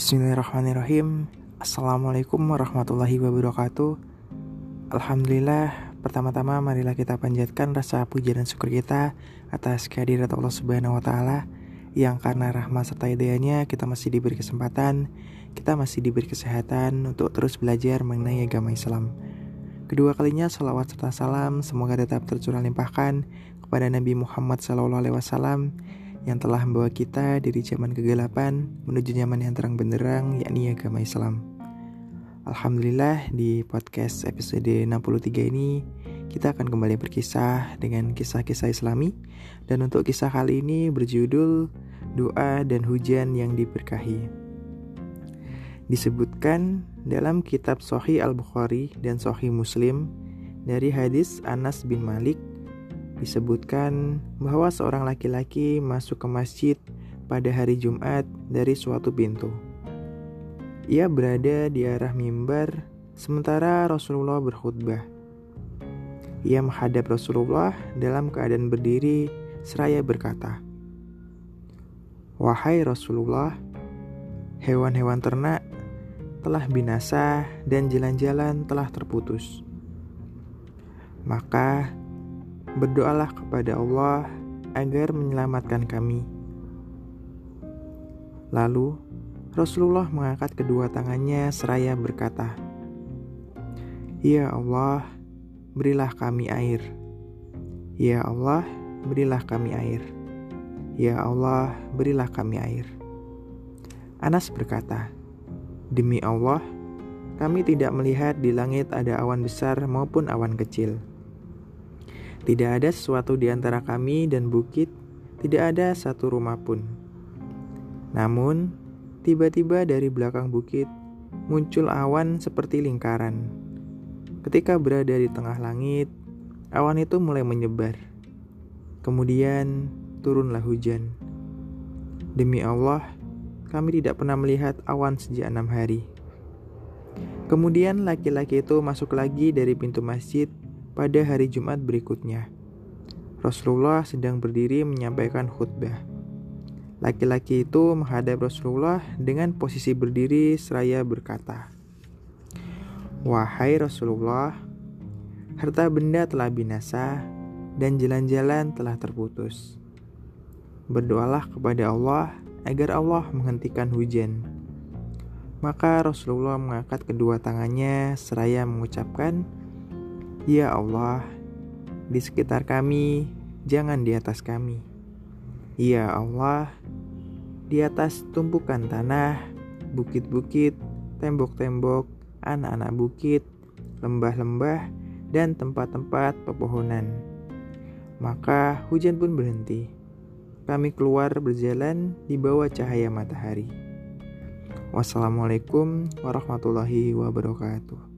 Bismillahirrahmanirrahim. Assalamualaikum warahmatullahi wabarakatuh. Alhamdulillah Pertama-tama marilah kita panjatkan rasa puji dan syukur kita Atas kehadirat Allah subhanahu wa ta'ala Yang karena rahmat serta hidayahnya Kita masih diberi kesempatan Kita masih diberi kesehatan Untuk terus belajar mengenai agama Islam. Kedua kalinya salawat serta salam Semoga tetap tercurah limpahkan Kepada Nabi Muhammad SAW yang telah membawa kita dari zaman kegelapan menuju zaman yang terang benderang yakni agama Islam. Alhamdulillah di podcast episode 63 ini kita akan kembali berkisah dengan kisah-kisah islami dan untuk kisah kali ini berjudul Doa dan Hujan yang Diberkahi. Disebutkan dalam kitab Sahih Al-Bukhari dan Sahih Muslim dari hadis Anas bin Malik disebutkan bahwa seorang laki-laki masuk ke masjid pada hari Jumat dari suatu pintu. Ia berada di arah mimbar sementara Rasulullah berkhutbah. Ia menghadap Rasulullah dalam keadaan berdiri seraya berkata, "Wahai Rasulullah, hewan-hewan ternak telah binasa dan jalan-jalan telah terputus. Maka Berdoalah kepada Allah agar menyelamatkan kami. Lalu Rasulullah mengangkat kedua tangannya seraya berkata, "Ya Allah, berilah kami air. Ya Allah, berilah kami air. Ya Allah, berilah kami air." Anas berkata, "Demi Allah, kami tidak melihat di langit ada awan besar maupun awan kecil." Tidak ada sesuatu di antara kami dan bukit, tidak ada satu rumah pun. Namun, tiba-tiba dari belakang bukit muncul awan seperti lingkaran. Ketika berada di tengah langit, awan itu mulai menyebar. Kemudian turunlah hujan. Demi Allah, kami tidak pernah melihat awan sejak enam hari. Kemudian laki-laki itu masuk lagi dari pintu masjid pada hari Jumat berikutnya. Rasulullah sedang berdiri menyampaikan khutbah. Laki-laki itu menghadap Rasulullah dengan posisi berdiri seraya berkata, Wahai Rasulullah, harta benda telah binasa dan jalan-jalan telah terputus. Berdoalah kepada Allah agar Allah menghentikan hujan. Maka Rasulullah mengangkat kedua tangannya seraya mengucapkan, Ya Allah, di sekitar kami, jangan di atas kami. Ya Allah, di atas tumpukan tanah, bukit-bukit, tembok-tembok, anak-anak bukit, lembah-lembah, dan tempat-tempat pepohonan. Maka hujan pun berhenti. Kami keluar berjalan di bawah cahaya matahari. Wassalamualaikum warahmatullahi wabarakatuh.